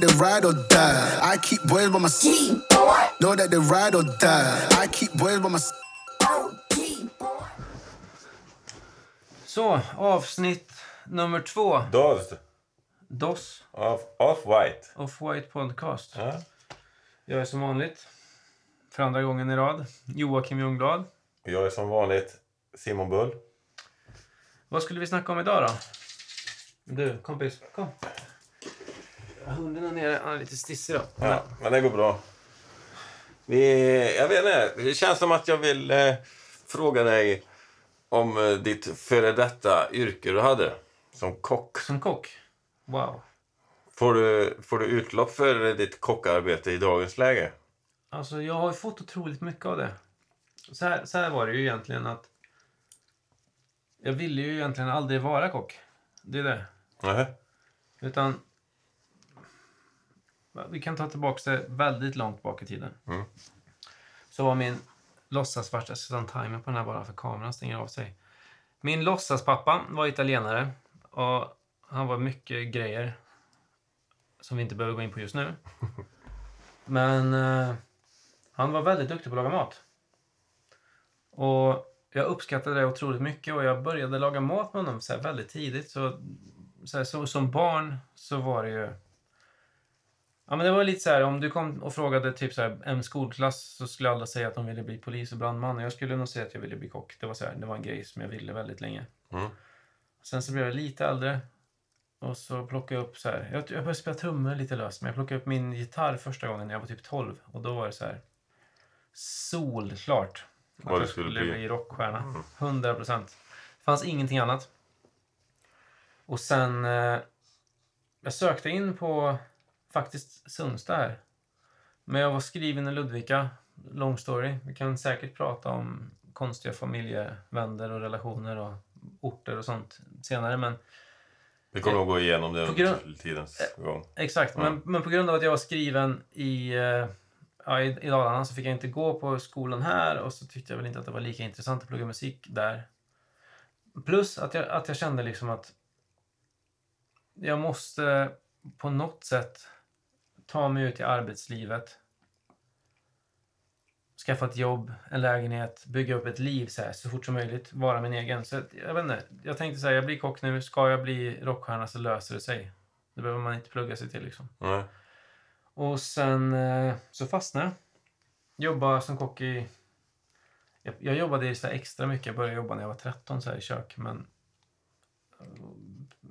that they ride or die. I keep boys by my side. Know that they ride or die. I keep boys by my side. Så, avsnitt nummer två. Dozd DOS, av Off-White. Off-White Podcast. Ja. Jag är som vanligt, för andra gången i rad, Joakim Ljungblad. Och jag är som vanligt Simon Bull. Vad skulle vi snacka om idag då? Du, kompis, kom. Hunden är nere, han är lite stissig då. Ja, men det går bra. Vi, jag vet inte, det känns som att jag vill eh, fråga dig om eh, ditt före detta yrke du hade som kock. Som kock? Wow. Får du, får du utlopp för ditt kockarbete i dagens läge? Alltså, jag har ju fått otroligt mycket av det. Så här, så här var det ju egentligen att... Jag ville ju egentligen aldrig vara kock. Det är det. Nej. Utan... Vi kan ta tillbaka det väldigt långt bak i tiden. Mm. Så var min låtsasfarsa, jag ska ta en timer på den här bara för kameran stänger av sig. Min låtsaspappa var italienare och han var mycket grejer som vi inte behöver gå in på just nu. Men eh, han var väldigt duktig på att laga mat. Och jag uppskattade det otroligt mycket och jag började laga mat med honom så väldigt tidigt. Så, så, här, så som barn så var det ju... Ja, men det var lite så här, om du kom och frågade typ så här, en skolklass så skulle alla säga att de ville bli polis och brandman. Och jag skulle nog säga att jag ville bli kock. Det var, så här, det var en grej som jag ville väldigt länge. Mm. Sen så blev jag lite äldre. Och så plockade jag upp så här. Jag, jag började spela trummor lite löst. Men jag plockade upp min gitarr första gången när jag var typ 12. Och då var det så här. Solklart. Att Vad jag skulle skulle bli. bli rockstjärna. 100 procent. Det fanns ingenting annat. Och sen... Eh, jag sökte in på faktiskt Sundsta här. Men jag var skriven i Ludvika. Long story. Vi kan säkert prata om konstiga familjevänder och relationer och orter och sånt senare. Men Vi kommer att gå igenom det under tidens gång. Exakt, men, men på grund av att jag var skriven i, eh, ja, i, i Dalarna så fick jag inte gå på skolan här och så tyckte jag väl inte att det var lika intressant att plugga musik där. Plus att jag, att jag kände liksom att jag måste på något sätt ta mig ut i arbetslivet. Skaffa ett jobb, en lägenhet, bygga upp ett liv så, här, så fort som möjligt. Vara min egen. Så jag vet inte, jag tänkte så här, jag blir kock nu. Ska jag bli rockstjärna så löser det sig. Det behöver man inte plugga sig till liksom. Nej. Och sen eh, så fastnade jag. Jobbade som kock i... Jag, jag jobbade så extra mycket. Jag började jobba när jag var 13 så här i kök. Men eh,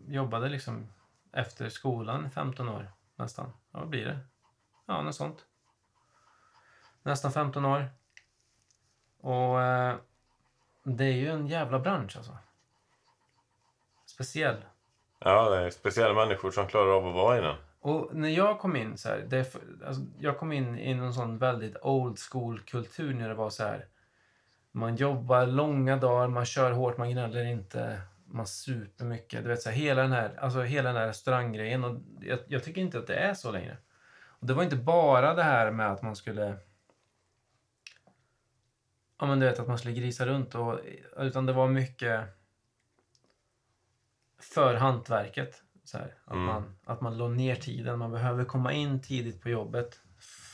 jobbade liksom efter skolan i 15 år nästan. Ja, vad blir det? Ja, något sånt. Nästan 15 år. Och eh, det är ju en jävla bransch alltså. Speciell. Ja, det är speciella människor som klarar av att vara i den. Och när jag kom in så här, det för, alltså, jag kom in i någon sån väldigt old school kultur när det var så här. Man jobbar långa dagar, man kör hårt, man gnäller inte, man super mycket. Du vet så här, hela den här, alltså hela den här restauranggrejen. Och jag, jag tycker inte att det är så längre. Och det var inte bara det här med att man skulle Ja men du vet att man skulle grisa runt och, utan det var mycket för hantverket. Så här, att, Mm. man, att man la ner tiden. Man behöver komma in tidigt på jobbet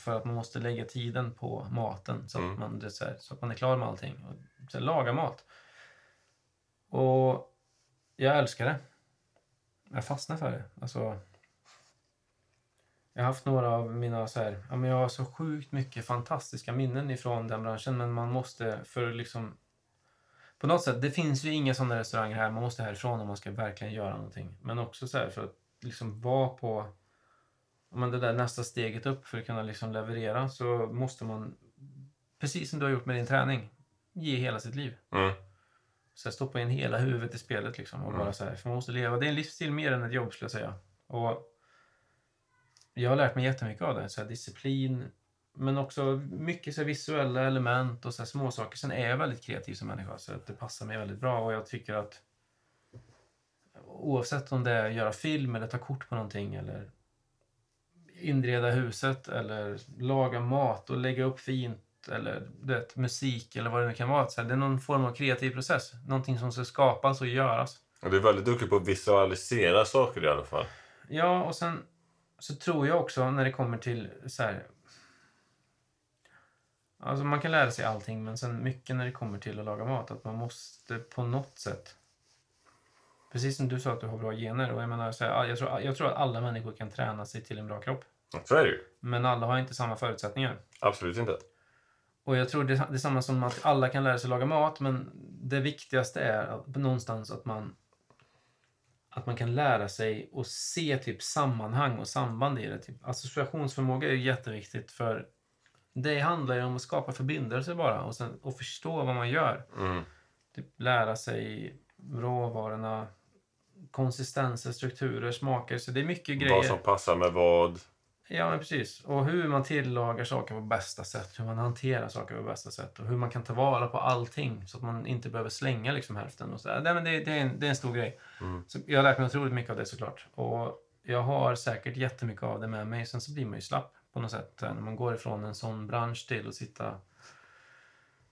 för att man måste lägga tiden på maten så att, Mm. man, så, här, så att man är klar med allting. Och, så här, laga mat. Och jag älskar det. Jag fastnar för det. Alltså, jag har haft några av mina så här, ja, men jag har så sjukt mycket fantastiska minnen ifrån den branschen men man måste för liksom på något sätt, det finns ju inga sådana restauranger här, man måste härifrån om man ska verkligen göra någonting. Men också så här för att liksom vara på men det där nästa steget upp för att kunna liksom leverera så måste man, precis som du har gjort med din träning, ge hela sitt liv. Mm. Så jag stoppar in hela huvudet i spelet liksom. Och Mm. bara så här, för man måste leva. Det är en livsstil mer än ett jobb skulle jag säga. Och jag har lärt mig jättemycket av det. Så här, disciplin, men också mycket så visuella element och så här, små saker. Sen är jag väldigt kreativ som människa så att det passar mig väldigt bra. Och jag tycker att oavsett om det är att göra film eller ta kort på någonting eller inreda huset eller laga mat och lägga upp fint eller du vet, musik eller vad det nu kan vara. Så det är någon form av kreativ process. Någonting som ska skapas och göras. Och du är väldigt duktig på att visualisera saker i alla fall. Ja, och sen så tror jag också när det kommer till så här... Alltså man kan lära sig allting, men sen mycket när det kommer till att laga mat. Att man måste på något sätt... Precis som du sa att du har bra gener. Och jag, menar, så här, jag, tror, jag tror att alla människor kan träna sig till en bra kropp. Så är det ju. Men alla har inte samma förutsättningar. Absolut inte. Och jag tror det, det är samma som att alla kan lära sig laga mat, men det viktigaste är att, någonstans att man att man kan lära sig och se typ sammanhang och samband i det. Typ, associationsförmåga är ju jätteviktigt för det handlar ju om att skapa förbindelser bara och, sen, och förstå vad man gör. Mm. Typ lära sig råvarorna, konsistenser, strukturer, smaker. Så det är mycket grejer. Vad som passar med vad. Ja, men precis. Och hur man tillagar saker på bästa sätt. Hur man hanterar saker på bästa sätt. Och hur man kan ta vara på allting så att man inte behöver slänga liksom hälften. Och så. där. men det, det, är en, det är en stor grej. Mm. Så jag har lärt mig otroligt mycket av det såklart. Och jag har säkert jättemycket av det med mig. Sen så blir man ju slapp på något sätt. När man går ifrån en sån bransch till att sitta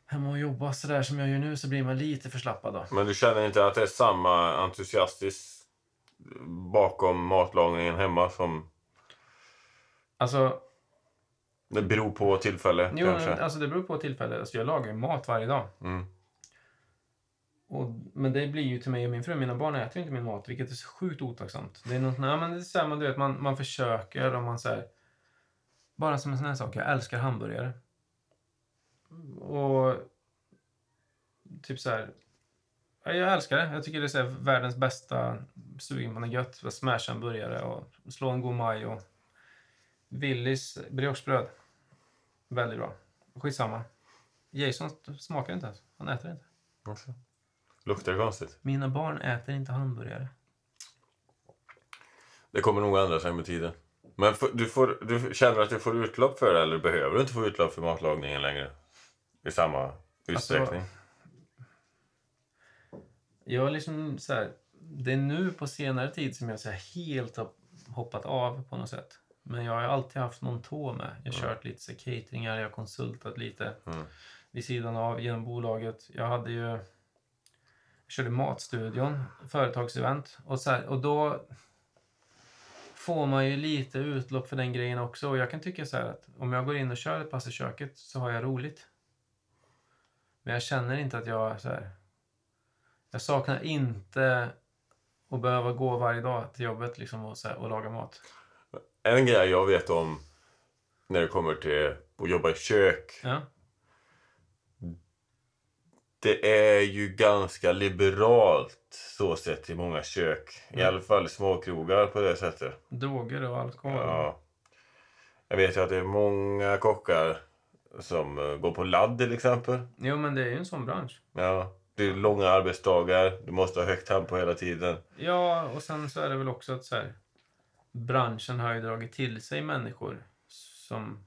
hemma och jobba sådär som jag gör nu så blir man lite förslappad då. Men du känner inte att det är samma entusiastisk bakom matlagningen hemma som Alltså, det beror på tillfälle jo, kanske? alltså det beror på tillfälle. Alltså jag lagar ju mat varje dag. Mm. Och, men det blir ju till mig och min fru. Mina barn äter ju inte min mat, vilket är så sjukt otacksamt. Det är något, nej, men det är så här, man, du vet, man, man försöker och man här, Bara som en sån här sak. Jag älskar hamburgare. Och typ så här. ja, Jag älskar det. Jag tycker det är världens bästa sugen på något gött. Smasha en burgare och slå en god maj och Willys briochebröd. Väldigt bra. Skitsamma. Jason smakar inte ens. Han äter inte. Också. Luktar det konstigt? Mina barn äter inte hamburgare. Det kommer nog ändra sig med tiden. Men du, får, du känner att du får utlopp för det eller behöver du inte få utlopp för matlagningen längre? I samma utsträckning? Jag har liksom så här, det är nu på senare tid som jag så helt har hoppat av på något sätt. Men jag har alltid haft någon tå med. Jag har kört lite cateringar, jag har konsultat lite Mm. vid sidan av genom bolaget. Jag hade ju jag körde Matstudion, företagsevent. Och, så här, och då får man ju lite utlopp för den grejen också. Och jag kan tycka så här att om jag går in och kör ett pass i köket så har jag roligt. Men jag känner inte att jag så här, jag saknar inte att behöva gå varje dag till jobbet liksom och, så här, och laga mat. En grej jag vet om när det kommer till att jobba i kök. Ja, Det är ju ganska liberalt så sett i många kök. I Mm. alla fall småkrogar på det sättet. droger och alkohol. Ja. Jag vet ju att det är många kockar som eh, går på ladd till exempel. Jo, men det är ju en sån bransch. Ja. Det är långa arbetsdagar. Du måste ha högt tempo hela tiden. Ja, och sen så är det väl också att så här, branschen har ju dragit till sig människor som...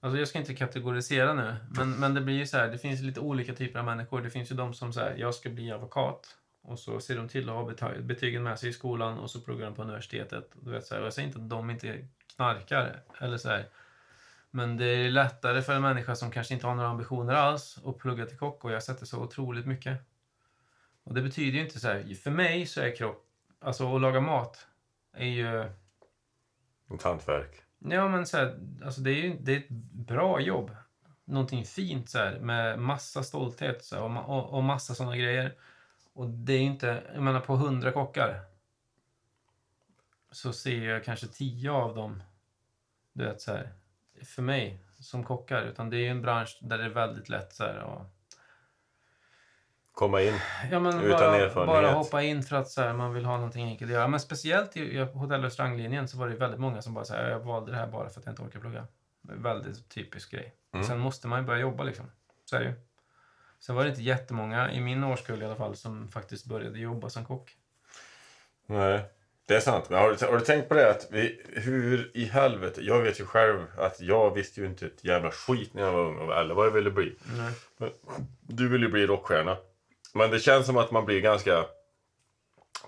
Alltså jag ska inte kategorisera nu, men, men det blir ju så här, det finns lite olika typer av människor. Det finns ju de som säger jag ska bli advokat. Och så ser de till att ha betygen med sig i skolan och så pluggar de på universitetet. Du vet, så här, och jag säger inte att de inte knarkar, eller så här. Men det är lättare för en människa som kanske inte har några ambitioner alls att plugga till kock och jag sätter så otroligt mycket. Och det betyder ju inte så här, för mig så är kropp, alltså att laga mat är ju, Ett hantverk. ja men så här, alltså det är ju det är ett bra jobb. Någonting fint så här med massa stolthet så här, och, ma- och, och massa sådana grejer. Och det är inte, jag menar på hundra kockar så ser jag kanske tio av dem, du vet så här, för mig som kockar. Utan det är en bransch där det är väldigt lätt så här, och, Komma in. Ja, men Utan bara, erfarenhet. bara hoppa in för att så här, man vill ha någonting enkelt att göra. Men speciellt i, hotell och restauranglinjen så var det väldigt många som bara säger jag valde det här bara för att jag inte orkar plugga. Väldigt typisk grej. Mm. Sen måste man ju börja jobba liksom. Så är det ju. Sen var det inte jättemånga, i min årskull i alla fall, som faktiskt började jobba som kock. Nej, det är sant. Men har du, har du tänkt på det att vi, hur i helvete, jag vet ju själv att jag visste ju inte ett jävla skit när jag var ung eller vad jag ville bli. Nej. Men Du vill ju bli rockstjärna. Men det känns som att man blir ganska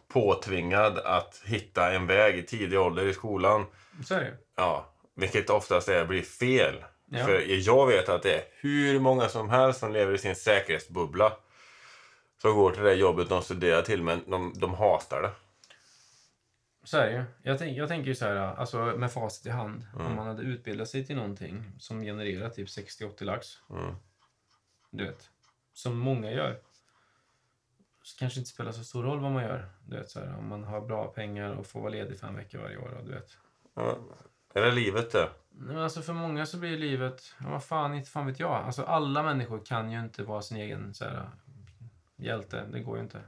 påtvingad att hitta en väg i tidig ålder i skolan. Så är det. Ja, vilket oftast är blir fel. Ja. För jag vet att det är hur många som helst som lever i sin säkerhetsbubbla. Som går till det jobbet de studerar till men de, de hatar det. Så är det ju. Jag, tänk, jag tänker ju så här, alltså med facit i hand. Mm. Om man hade utbildat sig till någonting som genererar typ 60-80 lax. Mm. Du vet. Som många gör. Kanske inte spelar så stor roll vad man gör. Du vet, så här, om man har bra pengar och får vara ledig fem veckor varje år. Du vet. Ja. Är det livet det? Men alltså för många så blir livet, ja, vad fan, inte fan vet jag. Alltså alla människor kan ju inte vara sin egen så här, hjälte. Det går ju inte.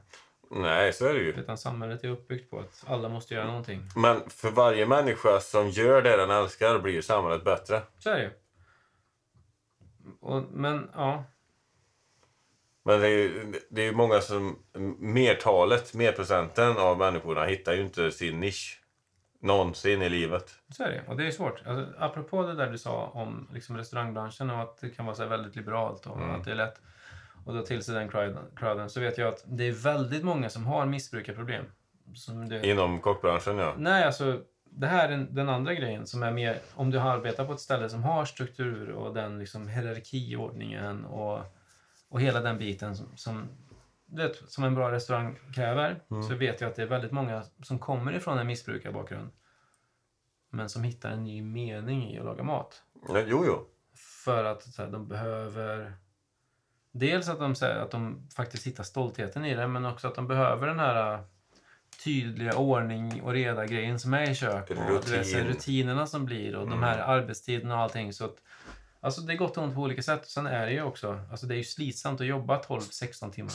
Nej, så är det ju. Utan samhället är uppbyggt på att alla måste göra någonting. Men för varje människa som gör det den älskar blir samhället bättre. Så är det ju. Och, men ja, Men det är ju det är många som... Mertalet, merprocenten av människorna hittar ju inte sin nisch. Någonsin i livet. så är det. Och det är svårt. Alltså, apropå det där du sa om liksom, restaurangbranschen och att det kan vara så väldigt liberalt och att det är lätt att dra till sig den crowden, så vet jag att det är väldigt många som har missbrukarproblem. Som du, Inom kockbranschen, ja. Nej, alltså det här är den andra grejen som är mer om du arbetar på ett ställe som har struktur och den liksom hierarkiordningen och, och hela den biten som, som, vet, som en bra restaurang kräver så vet jag att det är väldigt många som kommer ifrån en missbrukarbakgrund men som hittar en ny mening i att laga mat. Ja, Jo, jo. För att så här, de behöver dels att de, här, att de faktiskt hittar stoltheten i det men också att de behöver den här äh, tydliga ordning och reda grejen som är i kök. Och du vet, så här, Rutin. rutinerna som blir och de här arbetstiderna och allting. Så att, alltså det är gott och ont på olika sätt. Sen är det ju också, alltså det är ju slitsamt att jobba 12-16 timmar.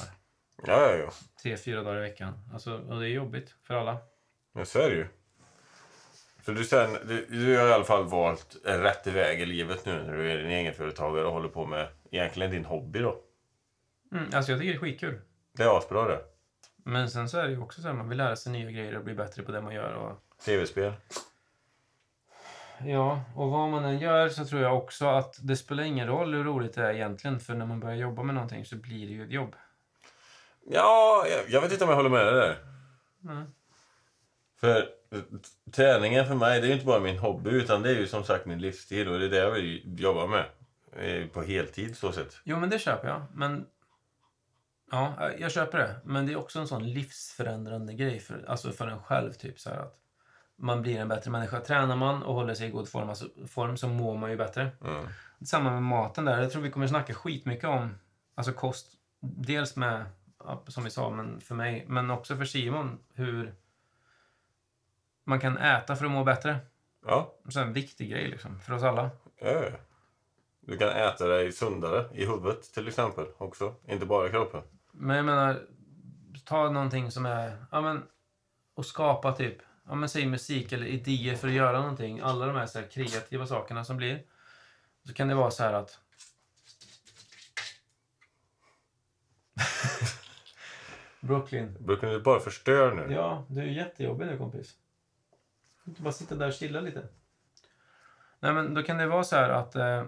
Ja, ja, ja. Tre, fyra dagar i veckan. Alltså, och det är jobbigt för alla. Men så är det ju. Så du, sen, du, du har i alla fall valt rätt väg i livet nu när du är en egenföretagare och håller på med egentligen din hobby då. Mm, alltså jag tycker det är skitkul. Det är asbra det. Men sen så är det ju också så här, man vill lära sig nya grejer och bli bättre på det man gör. Och, Tv-spel. Ja, och vad man än gör så tror jag också att det spelar ingen roll hur roligt det är egentligen. För när man börjar jobba med någonting så blir det ju ett jobb. Ja, jag, jag vet inte om jag håller med dig där. Mm. För träningen för mig, det är ju inte bara min hobby utan det är ju som sagt min livsstil och det är det jag vill jobba med. eh, På heltid så sett. Jo, men det köper jag. Men... Ja, jag köper det. Men det är också en sån livsförändrande grej för, alltså för en själv. Typ så här att man blir en bättre människa. Tränar man och håller sig i god form, alltså, form så mår man ju bättre. Mm. Samma med maten där. Jag tror vi kommer snacka skitmycket om alltså kost. Dels med, som vi sa, men för mig, men också för Simon. Hur man kan äta för att må bättre. Ja, Så en viktig grej liksom, för oss alla. ja, ja. Du kan äta dig sundare i huvudet till exempel också. Inte bara i kroppen. Men jag menar, ta någonting som är, ja men, och skapa typ, ja men säg musik eller idéer för att göra någonting. Alla de här, så här kreativa sakerna som blir. Så kan det vara så här att Brooklyn. Brukar du bara förstör nu? Ja, du är jättejobbig nu kompis. Du kan bara sitta där och chilla lite. Nej men då kan det vara så här att eh,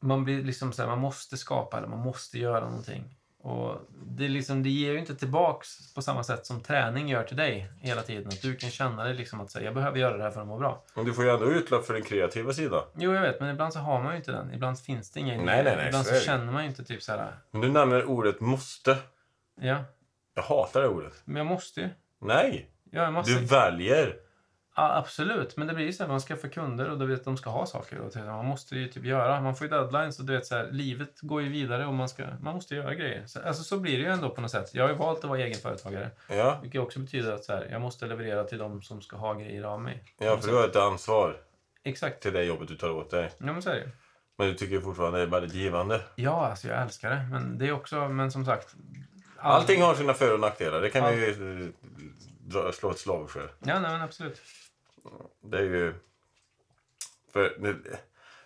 man blir liksom så här, man måste skapa eller man måste göra någonting. Och det, liksom, det ger ju inte tillbaks på samma sätt som träning gör till dig hela tiden. Att du kan känna dig liksom att säga, jag behöver göra det här för att må bra. Men du får ju ändå utlopp för din kreativa sida. Jo, jag vet, men ibland så har man ju inte den. Ibland finns det inga idéer. Nej, nej, nej, Ibland så så, känner man ju inte typ så här, Men du nämner ordet måste. ja, Jag hatar det ordet. men jag måste ju. Nej! Ja, jag måste. Du väljer. Ja, absolut. Men det blir ju så här, man ska få kunder och du vet, de ska ha saker. Och man måste ju typ göra. Man får ju deadlines och du vet så här, livet går ju vidare och man, ska, man måste göra grejer. Så, alltså så blir det ju ändå på något sätt. Jag har ju valt att vara egenföretagare. Ja, Vilket också betyder att så här, jag måste leverera till de som ska ha grejer av mig. ja för du har ett ansvar Exakt. till det jobbet du tar åt dig. Ja, men så är det. Men du tycker fortfarande det är väldigt givande. Ja, alltså jag älskar det. Men det är också, men som sagt. all- Allting har sina för och nackdelar. Det kan vi ju eh, slå ett slag för. Ja, nej, men absolut. Det är ju... För det,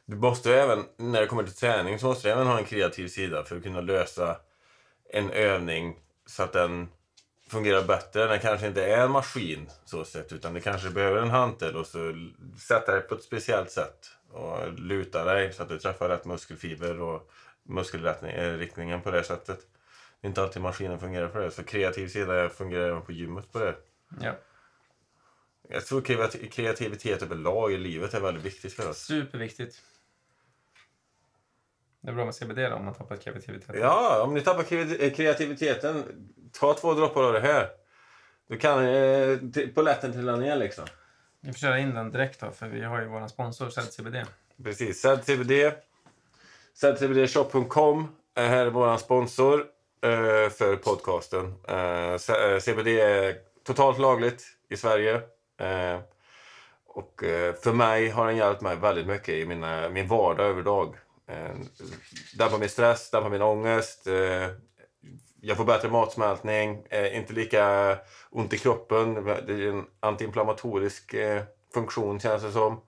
du måste ju även, när det kommer till träning, så måste du även ha en kreativ sida för att kunna lösa en övning så att den fungerar bättre. Den kanske inte är en maskin så sett, utan det kanske behöver en hantel och så sätta dig på ett speciellt sätt och luta dig så att du träffar rätt muskelfiber och muskelriktningen eh, på det sättet. Det är inte alltid maskinen fungerar för det, så kreativ sida fungerar även på gymmet på det. Ja. Jag tror kreati- kreativitet överlag i livet är väldigt viktigt för oss. Superviktigt. Det är bra med CBD då, om man tappar kreativitet. Ja, om ni tappar kreati- kreativiteten, ta två droppar av det här. Du kan eh, lätten trilla ner liksom. Vi får köra in den direkt då, för vi har ju vår sponsor ZCBD. Precis. ZCBD. ZCBDshop.com är här är vår sponsor eh, för podcasten. Eh, C- eh, CBD är totalt lagligt i Sverige. Eh, och eh, för mig har den hjälpt mig väldigt mycket i mina, min vardag överdag. Eh, dämpar min stress, dämpar min ångest. Eh, jag får bättre matsmältning, inte lika ont i kroppen. Det är en antiinflammatorisk funktion känns det som.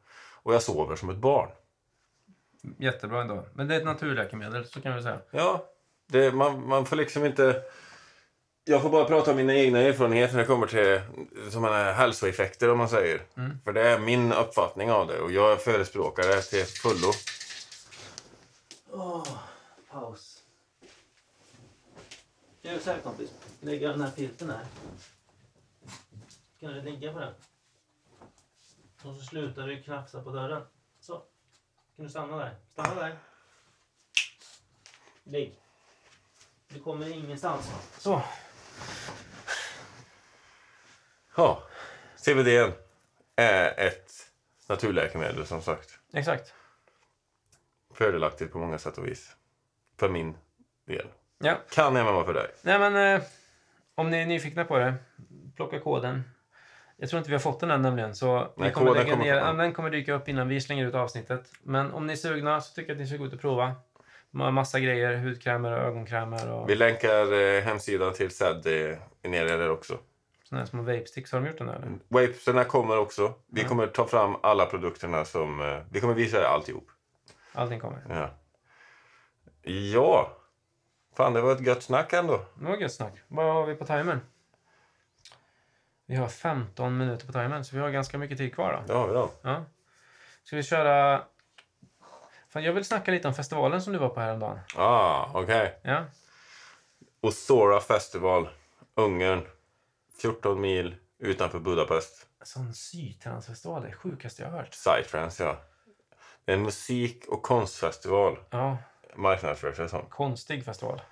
Och jag sover som ett barn. Jättebra ändå. Men det är ett naturläkemedel, så kan vi säga. Ja, det, man, man får liksom inte... Jag får bara prata om mina egna erfarenheter när det kommer till som här hälsoeffekter om man säger. För det är min uppfattning av det och jag förespråkar det till fullo. Åh, paus. Gör så här kompis. Lägga den här filten här. Kan du ligga på den? Och så slutar du knafsa på dörren. Så. Kan du stanna där? Stanna där. Ligg. Du kommer ingenstans. Så. Ja, CBD är ett naturläkemedel som sagt. Exakt. Fördelaktigt på många sätt och vis. För min del. Ja. Kan även vara för dig. Nej men eh, om ni är nyfikna på det, plocka koden. Jag tror inte vi har fått den än nämligen. Så vi Nej, kommer koden lägga kommer ner, komma. ja, den kommer dyka upp innan vi slänger ut avsnittet. Men om ni är sugna så tycker jag att ni ska gå ut och prova. Massa grejer, hudkrämer och ögonkrämer och Vi länkar eh, hemsidan till eh, nere där också. såna här små vape-sticks. Har de gjort den där eller? Vapesarna kommer också. Vi kommer ta fram alla produkterna som... eh, Vi kommer visa alltihop. Allting kommer. Ja. Ja. Fan, det var ett gött snack ändå. Det var gött snack. Vad har vi på timern? Vi har 15 minuter på timern, så vi har ganska mycket tid kvar då. Det har vi då. Ja. Ska vi köra... Fan, jag vill snacka lite om festivalen som du var på häromdagen. Ah, okej. Ja. Osora Festival, Ungern. 14 mil utanför Budapest. Sån sytransfestival, det är sjukaste jag har hört. Psytrance, ja. Det är en musik och konstfestival. Ja, Marknadsförs det som. konstig festival.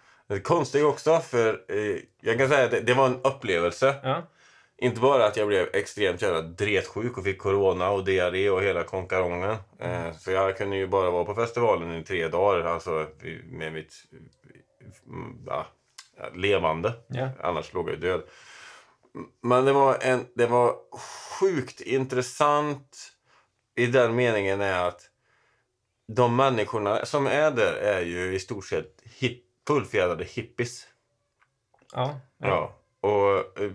Konstigt också, för eh, jag kan säga att det, det var en upplevelse. Ja, Inte bara att jag blev extremt jävla dretsjuk och fick corona och diarré och hela konkarongen. Eh, så jag kunde ju bara vara på festivalen i tre dagar, alltså med mitt mm, ja, levande. ja. Annars låg jag ju död. Men det var, en, det var sjukt intressant i den meningen är att de människorna som är där är ju i stort sett hip, fullfjädrade hippies. ja. Ja. Och eh,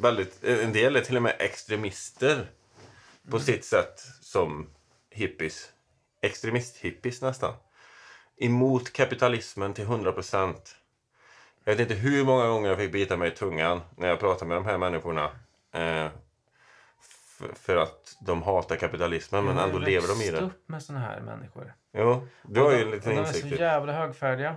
väldigt, en del är till och med extremister på sitt sätt som hippies. Extremist-hippies nästan. Emot kapitalismen till 100 procent. Jag vet inte hur många gånger jag fick bita mig i tungan när jag pratade med de här människorna. Eh, för att de hatar kapitalismen, men Jag har ändå ju lever de i växt det. upp med såna här människor. Jo, du har ju en Och liten de är så insikt. jävla högfärdiga.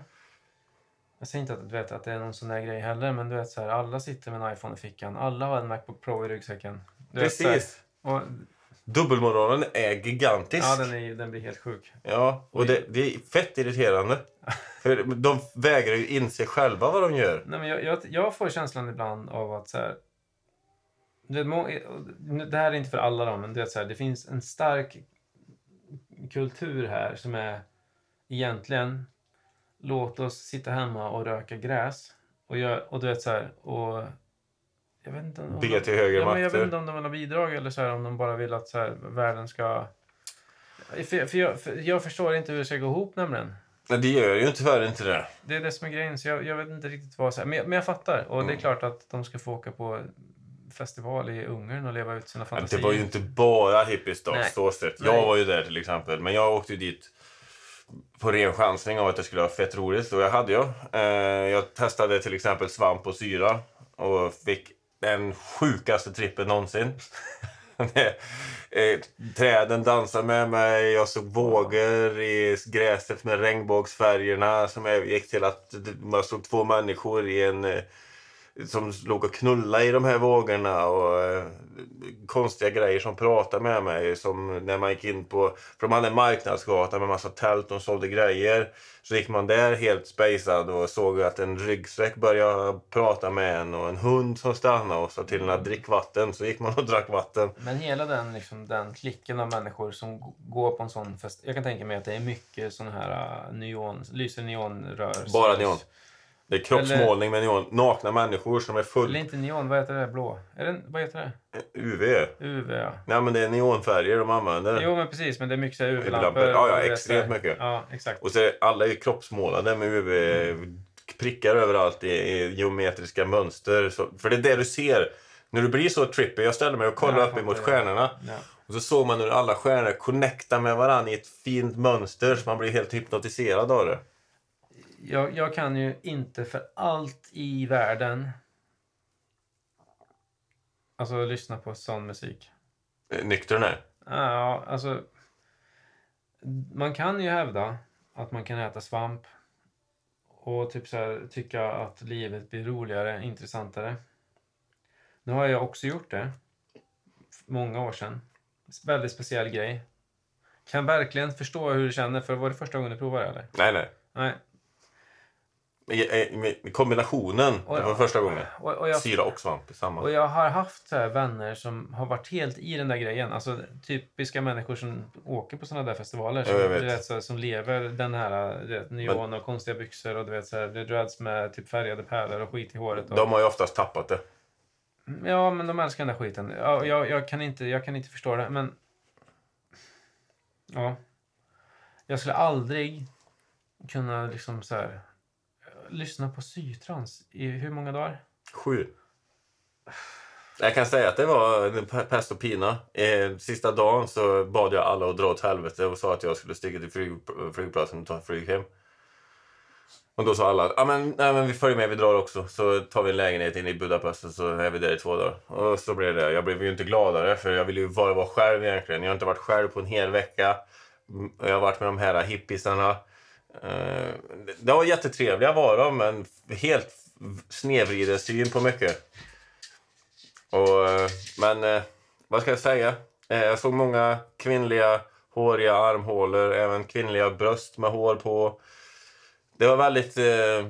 Jag säger inte att, du vet, att det är någon sån där grej heller, men du vet så här, alla sitter med en iPhone i fickan. Alla har en Macbook Pro i ryggsäcken. Du vet, Precis. och, Dubbelmoralen är gigantisk. ja, den, är, den blir helt sjuk. Ja, och det, det är fett irriterande. För de vägrar ju inse själva vad de gör. Nej, men jag, jag, jag får känslan ibland av att så här, du vet, det här är inte för alla då, men du vet, så här, det finns en stark kultur här som är egentligen låt oss sitta hemma och röka gräs. Och, jag, och du vet så här, och jag vet inte om Be till högre ja, men Jag vet makter. inte om de vill ha bidrag eller så här, om de bara vill att så här, världen ska... För, för, jag, för jag förstår inte hur det ska gå ihop nämligen. Nej, det gör ju tyvärr inte det. Det är det som är grejen, så jag, jag vet inte riktigt vad... Så här, men, jag- men jag fattar. Och Mm. det är klart att de ska få åka på festival i Ungern och leva ut sina fantasier. det var ju inte bara hippies då, så. Nej. Jag var ju där till exempel, men jag åkte ju dit på ren chansning av att det skulle vara fett roligt. Och jag hade ju. Eh, jag testade till exempel svamp och syra och fick den sjukaste trippen någonsin. Eh, träden dansade med mig, jag såg vågor i gräset med regnbågsfärgerna som gick till att man såg två människor i en eh, som låg och knullade i de här vågorna och eh, konstiga grejer som pratade med mig. Som när man gick in på, för de hade en marknadsgata med massa tält och sålde grejer. Så gick man där helt spacad och såg att en ryggsäck började prata med en och en hund som stannade och sa till en att drick vatten. Så gick man och drack vatten. Men hela den, liksom, den klicken av människor som går på en sån fest. Jag kan tänka mig att det är mycket sån här uh, neon, lyser neonrörelser. Bara neon. Det är kroppsmålning med neon. Nakna människor som är Eller full inte neon, vad heter det? Blå? Är det, vad heter det? UV. UV, ja. Nej men det är neonfärger de använder. Jo, men precis. Men det är mycket UV-lampor. Ja, ja, extremt mycket. Ja, exakt. Och så är alla är kroppsmålade med UV-prickar överallt i, i geometriska mönster. Så, för det är det du ser. När du blir så trippy, jag ställde mig och kollade Ja, upp emot stjärnorna. Ja. Och så såg man hur alla stjärnor connectar med varandra i ett fint mönster så man blir helt hypnotiserad av det. Jag, jag kan ju inte för allt i världen alltså lyssna på sån musik. Eh, Nykter är. Ja, alltså... Man kan ju hävda att man kan äta svamp och typ så här, tycka att livet blir roligare, intressantare. Nu har jag också gjort det. Många år sedan. Väldigt speciell grej. Kan verkligen förstå hur du känner, för var det första gången du provade det, eller? Nej, nej. Nej. Med Kombinationen, Och det var jag- första gången. Och, och jag, Syra och svamp i samma. Och jag har haft så här vänner som har varit helt i den där grejen. Alltså typiska människor som åker på såna där festivaler. Som, jag. Du vet, så som lever den här du vet, neon och konstiga byxor och du vet så här, det dreads med typ färgade pärlor och skit i håret. Och, De har ju oftast tappat det. Ja, men de älskar den där skiten. Ja, jag, jag, kan inte, jag kan inte förstå det, men... Ja. Jag skulle aldrig kunna liksom så här... Lyssna på sytrans i hur många dagar? Sju. Jag kan säga att det var pest och pina. Eh, sista dagen så bad jag alla att dra åt helvete och sa att jag skulle stiga till flyg, flygplatsen och ta ett flyg hem. Och då sa alla ah, men, nej, men vi följer med, vi drar också. Så tar vi en lägenhet inne i Budapest och så är vi där i två dagar. Och så blev det. Jag blev ju inte gladare för jag ville ju bara vara själv egentligen. Jag har inte varit själv på en hel vecka. Mm, jag har varit med de här hippisarna. Eh, det var jättetrevliga var de, men helt snedvriden syn på mycket. Och, eh, men eh, vad ska jag säga? Jag såg många kvinnliga håriga armhålor, även kvinnliga bröst med hår på. Det var väldigt eh,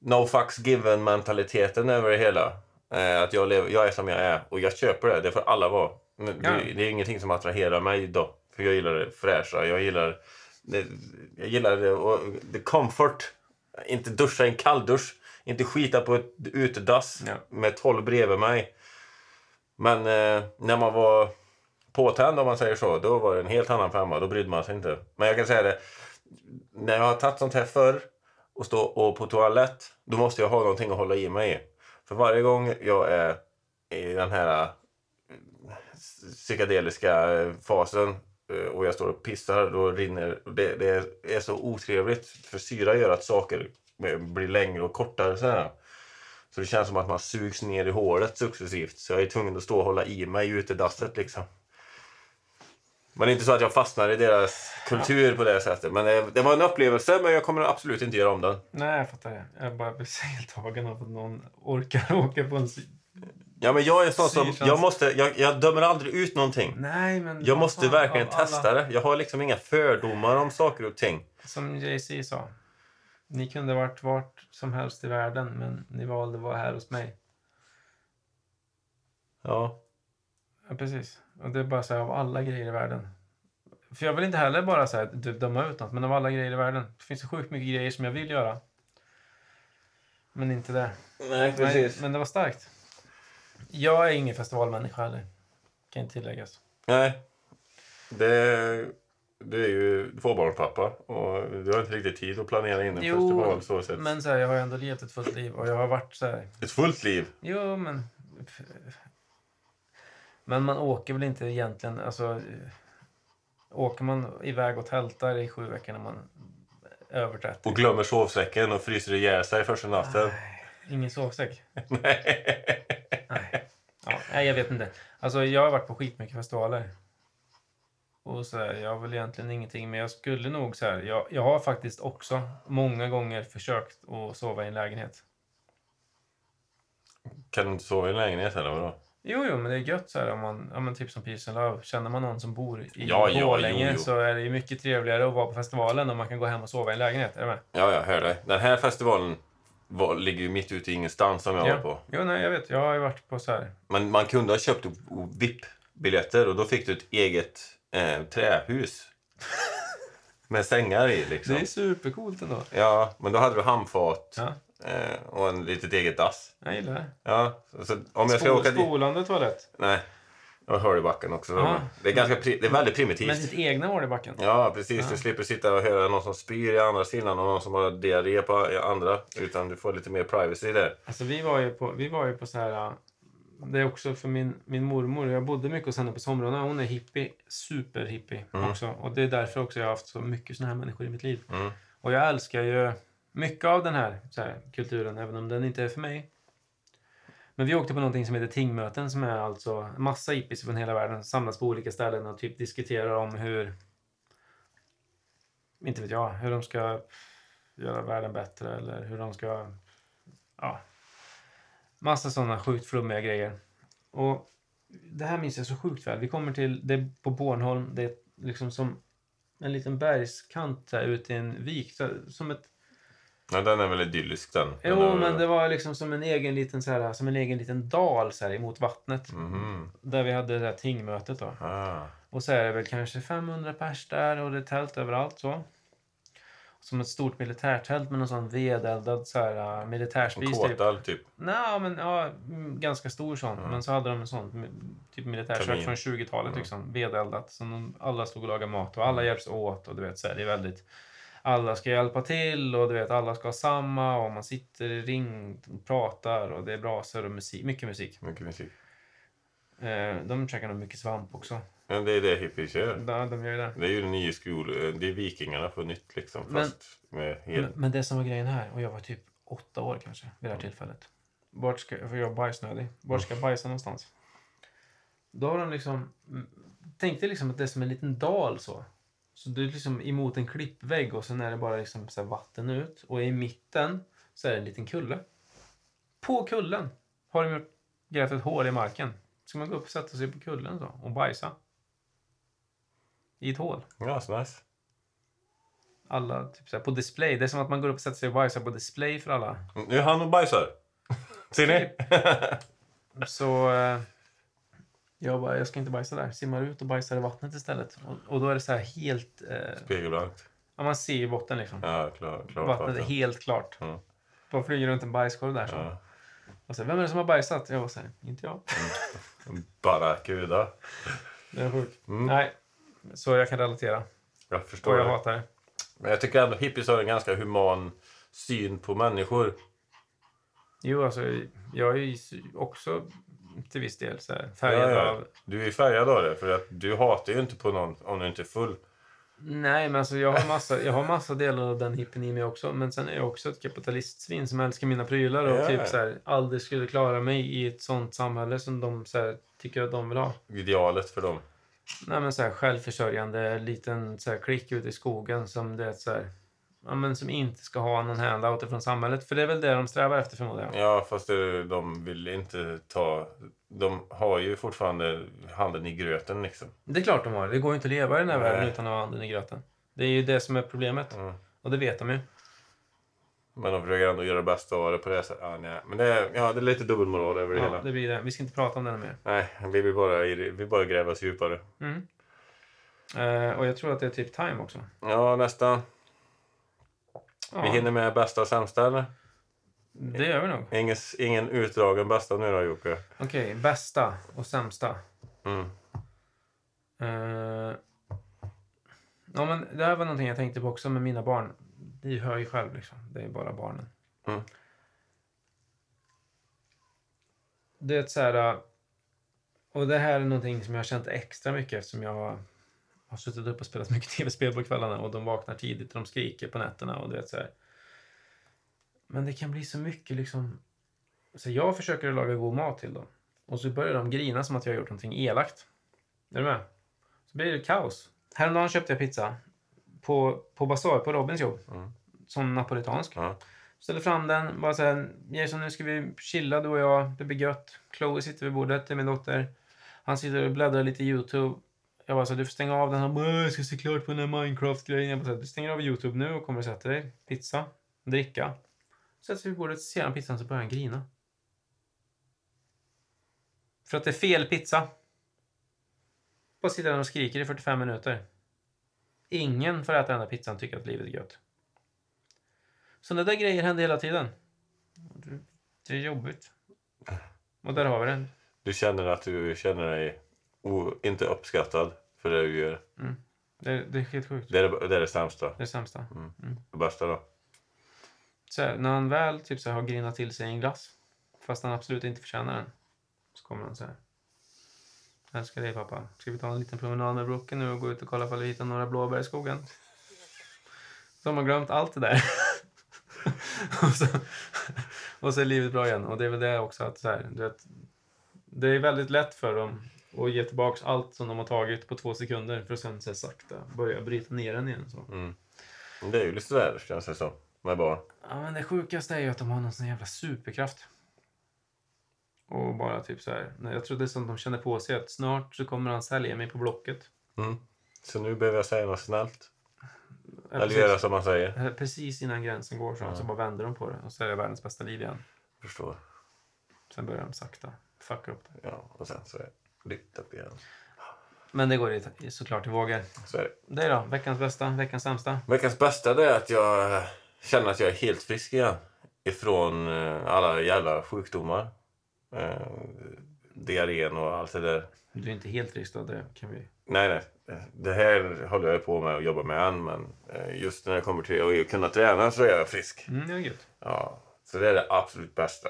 no fucks given mentaliteten över det hela. Eh, att jag, lever, jag är som jag är och jag köper det, det får alla vara. Men Ja. det, det är ingenting som attraherar mig då. För jag gillar det fräscha, jag gillar det, jag gillar det och the comfort. Inte duscha i en kalldusch, inte skita på ett utedass Ja. med tolv bredvid mig. Men eh, när man var påtänd om man säger så, då var det en helt annan femma. Då brydde man sig inte. Men jag kan säga det, när jag har tagit sånt här förr och stå och på toalett, då måste jag ha någonting att hålla i mig i. För varje gång jag är i den här eh, psykedeliska eh, fasen Eh, och jag står och pissar, då rinner... Det, det är så otrevligt. För syra gör att saker blir längre och kortare. Så, här. så det känns som att man sugs ner i hålet successivt. Så jag är tvungen att stå och hålla i mig i utedasset liksom. Men det är inte så att jag fastnar i deras kultur på det sättet. Men det, det var en upplevelse, men jag kommer absolut inte göra om den. Nej, jag fattar det. Jag bara blir så helt tagen av att någon orkar åka på en... Ja, men jag är sån som... Jag, måste, jag, jag dömer aldrig ut någonting. Nej, men... Jag måste fan, verkligen alla- testa det. Jag har liksom inga fördomar om saker och ting. Som Jay-Z sa. Ni kunde varit vart som helst i världen, men ni valde att vara här hos mig. Ja. Ja, precis. Och det är bara så här, av alla grejer i världen. För jag vill inte heller bara så här, du- döma ut något, men av alla grejer i världen. Det finns så sjukt mycket grejer som jag vill göra. Men inte det. Nej, Nej, men det var starkt. Jag är ingen festivalmänniska heller. Kan inte tilläggas. Nej. Det, du är ju tvåbarnspappa och du har inte riktigt tid att planera in en festival så sett. men så här, jag har ändå levt ett fullt liv och jag har varit så här. Ett fullt liv. Jo, men... Men man åker väl inte egentligen... Alltså, åker man iväg och tältar i sju veckor när man är över 30? Och glömmer sovsäcken och fryser ihjäl sig första natten. Ingen sovsäck? Nej. Nej. Ja, nej, jag vet inte. Alltså, jag har varit på skitmycket festivaler. Och så här, jag har väl egentligen ingenting, men jag skulle nog så här, jag, jag har faktiskt också många gånger försökt att sova i en lägenhet. Kan du inte sova i en lägenhet eller vadå? Jo, jo, men det är gött så här om man, ja men typ som Peace and Love. Känner man någon som bor i Ja, ja, Borlänge jo, jo. så är det mycket trevligare att vara på festivalen om man kan gå hem och sova i en lägenhet. Är du med? Ja, jag hör dig. Den här festivalen var, ligger ju mitt ute i ingenstans som jag var på. Jo, nej, jag vet. Jag har ju varit på så här. Men man kunde ha köpt VIP-biljetter och då fick du ett eget eh, trähus. Med sängar i liksom. Det är supercoolt ändå. Ja, men då hade du handfat Ja, eh, och en litet eget dass. jag gillar det. Ja, så om jag ska Spol, åka dit... spolande toalett. Nej, jag hör i backen också. Ja. Det är, ganska det är väldigt primitivt. Men ditt egna hål i backen. Ja, precis. Ja. Du slipper sitta och höra någon som spyr i andra sidan och någon som har diarré på andra. Utan du får lite mer privacy där. Alltså vi var ju på, vi var ju på så här... äh, Det är också för min, min mormor. Jag bodde mycket hos henne på somrarna. Hon är hippie. Superhippie Mm. också. Och det är därför också jag har haft så mycket såna här människor i mitt liv. Mm. Och jag älskar ju mycket av den här, så här kulturen, även om den inte är för mig. Men vi åkte på någonting som heter Tingmöten som är alltså massa hippies från hela världen samlas på olika ställen och typ diskuterar om hur inte vet jag, hur de ska göra världen bättre eller hur de ska ja, massa sådana sjukt flummiga grejer. Och det här minns jag så sjukt väl. Vi kommer till, det är på Bornholm, det är liksom som en liten bergskant där ute i en vik. Så, som ett Ja, den är väl idyllisk den. Jo, Den men det var liksom som en egen liten, så här, som en egen liten dal så här, emot vattnet. Mhm. Där vi hade det där tingmötet då. Ah. Och så är det väl kanske 500 pers där och det är tält överallt så. Som ett stort militärtält med någon sån vedeldad så här, uh, En militärspis typ. typ. Nej, men ja, mm, ganska stor sån. Mm. Men så hade de en sån mm, typ militärkök från 20-talet Mm. liksom. Vedeldat. Som alla stod och lagade mat och alla hjälps åt och du vet så här, det är väldigt alla ska hjälpa till och du vet alla ska ha samma och man sitter i ring och pratar och det är brasor och musik, mycket musik. Mycket musik. Eh, de käkar nog mycket svamp också. Men det är det hippies gör. Ja, de gör det. Det är ju den nya skol... Det är vikingarna på nytt liksom. Men- Fast med hel... Men, men det som var grejen här, och jag var typ åtta år kanske vid det här tillfället. Vart ska, för jag var bajsnödig. Vart ska jag bajsa någonstans? Då har de liksom... mm, Tänk dig liksom att det är som en liten dal så. Så du är liksom emot en klippvägg och sen är det bara liksom så vatten ut. Och i mitten så är det en liten kulle. På kullen har de grävt ett hål i marken. Ska man gå upp och sätta sig på kullen så och bajsa? I ett hål. Ja, så nice. Alla typ så här, på display. Det är som att man går upp och sätter sig och bajsar på display för alla. Nu är han och bajsar. Ser ni? Så eh, jag bara, jag ska inte bajsa där. Simmar ut och bajsar i vattnet istället. Och, och då är det så här helt... Eh, Spegelblankt. ja, man ser ju botten liksom. Ja, klar, klar, Vattnet är klart, helt klart. Ja. Bara flyger runt en bajskorv där. Så. ja. Och så, vem är det som har bajsat? Jag var så här, inte jag. Bara gudar. Det är sjukt. Mm. Nej, så jag kan relatera. Jag Och förstår jag det. hatar det. Men jag tycker ändå hippies har en ganska human syn på människor. Jo, alltså jag är ju också till viss del så här, färgad Ja, ja. av... Du är färgad av det, för att du hatar ju inte på någon om du inte är full. Nej, men alltså jag har massa, jag har massa delar av den hippen i mig också. Men sen är jag också ett kapitalistsvin som älskar mina prylar och Ja. typ så här, aldrig skulle klara mig i ett sånt samhälle som de så här, tycker att de vill ha. Idealet för dem. Nej, men så här, självförsörjande, liten så här, klick ute i skogen som det är så här, ja, men som inte ska ha någon handout från samhället. För det är väl det de strävar efter förmodar jag. Ja, fast det, de vill inte ta... De har ju fortfarande handen i gröten liksom. Det är klart de har. Det går ju inte att leva i den här Nej. världen utan att ha handen i gröten. Det är ju det som är problemet. Mm. Och det vet de ju. Men de försöker ändå göra det bästa av det på det sättet. Nej. Men det är, ja, det är lite dubbelmoral över det Ja, hela. det blir det. Vi ska inte prata om det mer. Nej, vi vill bara, vi bara gräva oss djupare. Mm. Eh, och jag tror att det är typ time också. Ja, nästan. Ja, Vi hinner med bästa och sämsta eller? Det gör vi nog. Ingen, ingen utdragen bästa nu då Jocke. Okej, bästa och sämsta. Mm. Eh, ja, men det här var någonting jag tänkte på också med mina barn. Ni hör ju själv liksom. Det är bara barnen. Mm. Det är så här... eh, Och det här är någonting som jag har känt extra mycket eftersom jag har, suttit upp och spelat mycket tv-spel på kvällarna och de vaknar tidigt och de skriker på nätterna och du vet så här. Men det kan bli så mycket liksom... Så jag försöker laga god mat till dem. Och så börjar de grina som att jag har gjort någonting elakt. Är du med? Så blir det kaos. Häromdagen köpte jag pizza på, på Basar, på Robins jobb. Mm. Som napolitansk. Ja. Ställer fram den. Bara så här, Jason nu ska vi chilla du och jag. Det blir gött. Chloe sitter vid bordet, det är min dotter. Han sitter och bläddrar lite i YouTube. Jag bara så du får stänga av den. Han bara, jag ska se klart på den här Minecraft-grejen. Jag bara så du stänger av YouTube nu och kommer och sätter dig. Pizza, dricka. Sätter sig vid bordet, ser han pizzan så börjar han grina. För att det är fel pizza. Bara sitter han och skriker i 45 minuter. Ingen får äta den där pizzan och tycker att livet är gött. Sådana där grejer händer hela tiden. Det är jobbigt. Och där har vi det. Du känner att du känner dig o- inte uppskattad för det du gör. Det, det är helt sjukt. Det är det, det, är det sämsta. Det är sämsta. Det bästa då. Så här, när han väl typ så här, har grinat till sig en glass, fast han absolut inte förtjänar den, så kommer han så här. Jag älskar dig pappa. Ska vi ta en liten promenad med Brooke nu och gå ut och kolla ifall vi hittar några blåbär i skogen? Så har man glömt allt det där. och, så, och så är livet bra igen. Och det är väl det också att så här, du vet, det är väldigt lätt för dem att ge tillbaka allt som de har tagit på två sekunder för att sen så sakta börja bryta ner den igen. Så. Det är ju lite sådär känns det som. Med barn. Ja, men det sjukaste är ju att de har någon sån jävla superkraft. Och bara typ så här. Jag tror det är som de känner på sig att snart så kommer han sälja mig på Blocket. Mm. Så nu behöver jag säga något snällt. Ja, Eller göra som man säger. Eh, Precis innan gränsen går så, så bara vänder de på det och så är det världens bästa liv igen. Förstår. Sen börjar de sakta fucka upp det. Ja, och sen så är det lyft upp igen. Men det går i, såklart i vågor. Så är det. Det då? Veckans bästa? Veckans sämsta? Veckans bästa det är att jag känner att jag är helt frisk igen. Ifrån eh, alla jävla sjukdomar. Eh, diarrén och allt det där. Du är inte helt frisk då, det kan vi... Nej, nej. Det här håller jag på med och jobbar med än. Men eh, just när det kommer till att kunna träna så är jag frisk. Mm, ja, gud. Ja, så det är det absolut bästa.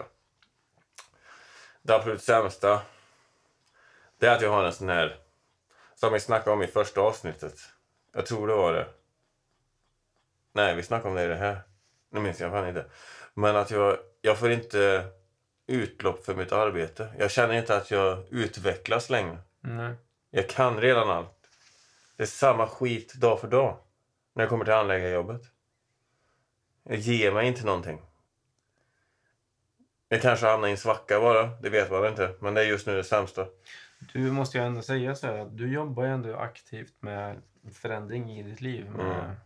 Det absolut sämsta, det är att jag har en sån här, som vi snackade om i första avsnittet. Jag tror det var det. Nej, vi snackade om det i det här. Nu minns jag fan inte. Men att jag, jag får inte utlopp för mitt arbete. Jag känner inte att jag utvecklas längre. Nej. Jag kan redan allt. Det är samma skit dag för dag. När jag kommer till anläggarjobbet. Jag ger mig inte någonting. Jag kanske hamnar i en svacka bara. Det vet man inte. Men det är just nu det sämsta. Du måste ju ändå säga så här att du jobbar ju ändå aktivt med förändring i ditt liv. Med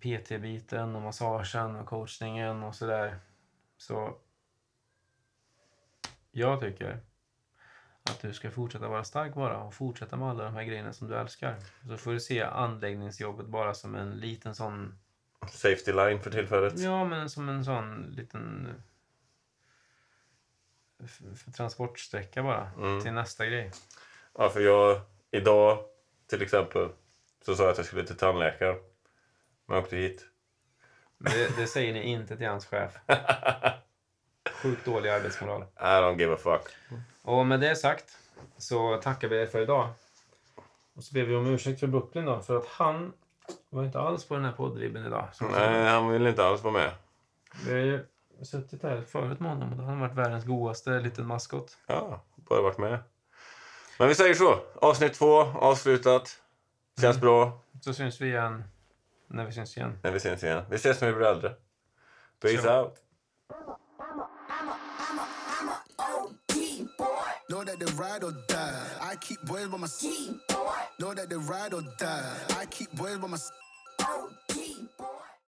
PT-biten och massagen och coachningen och sådär. Så jag tycker att du ska fortsätta vara stark bara och fortsätta med alla de här grejerna som du älskar. Så får du se anläggningsjobbet bara som en liten sån, Safety line för tillfället. ja men som en sån liten f- f- transportsträcka bara till nästa grej. Ja, för jag... Idag, till exempel, så sa jag att jag skulle till tandläkaren. Men jag åkte hit. Det, det säger ni inte till hans chef. Sjukt dålig arbetsmoral. I don't give a fuck. Och med det sagt så tackar vi er för idag. Och så ber vi om ursäkt för Brooklyn då, för att han var inte alls på den här poddvibben idag. Nej, han vill inte alls vara med. Vi har ju suttit här förut med honom och då har han varit världens godaste liten maskot. Ja, bara varit med. Men vi säger så. Avsnitt två, avslutat. Känns bra Så syns vi igen när vi syns igen. när vi syns igen. Vi ses när vi blir äldre. Peace Tja. out. Know that they ride or die. I keep boys by my side. Know that they ride or die. I keep boys by my side.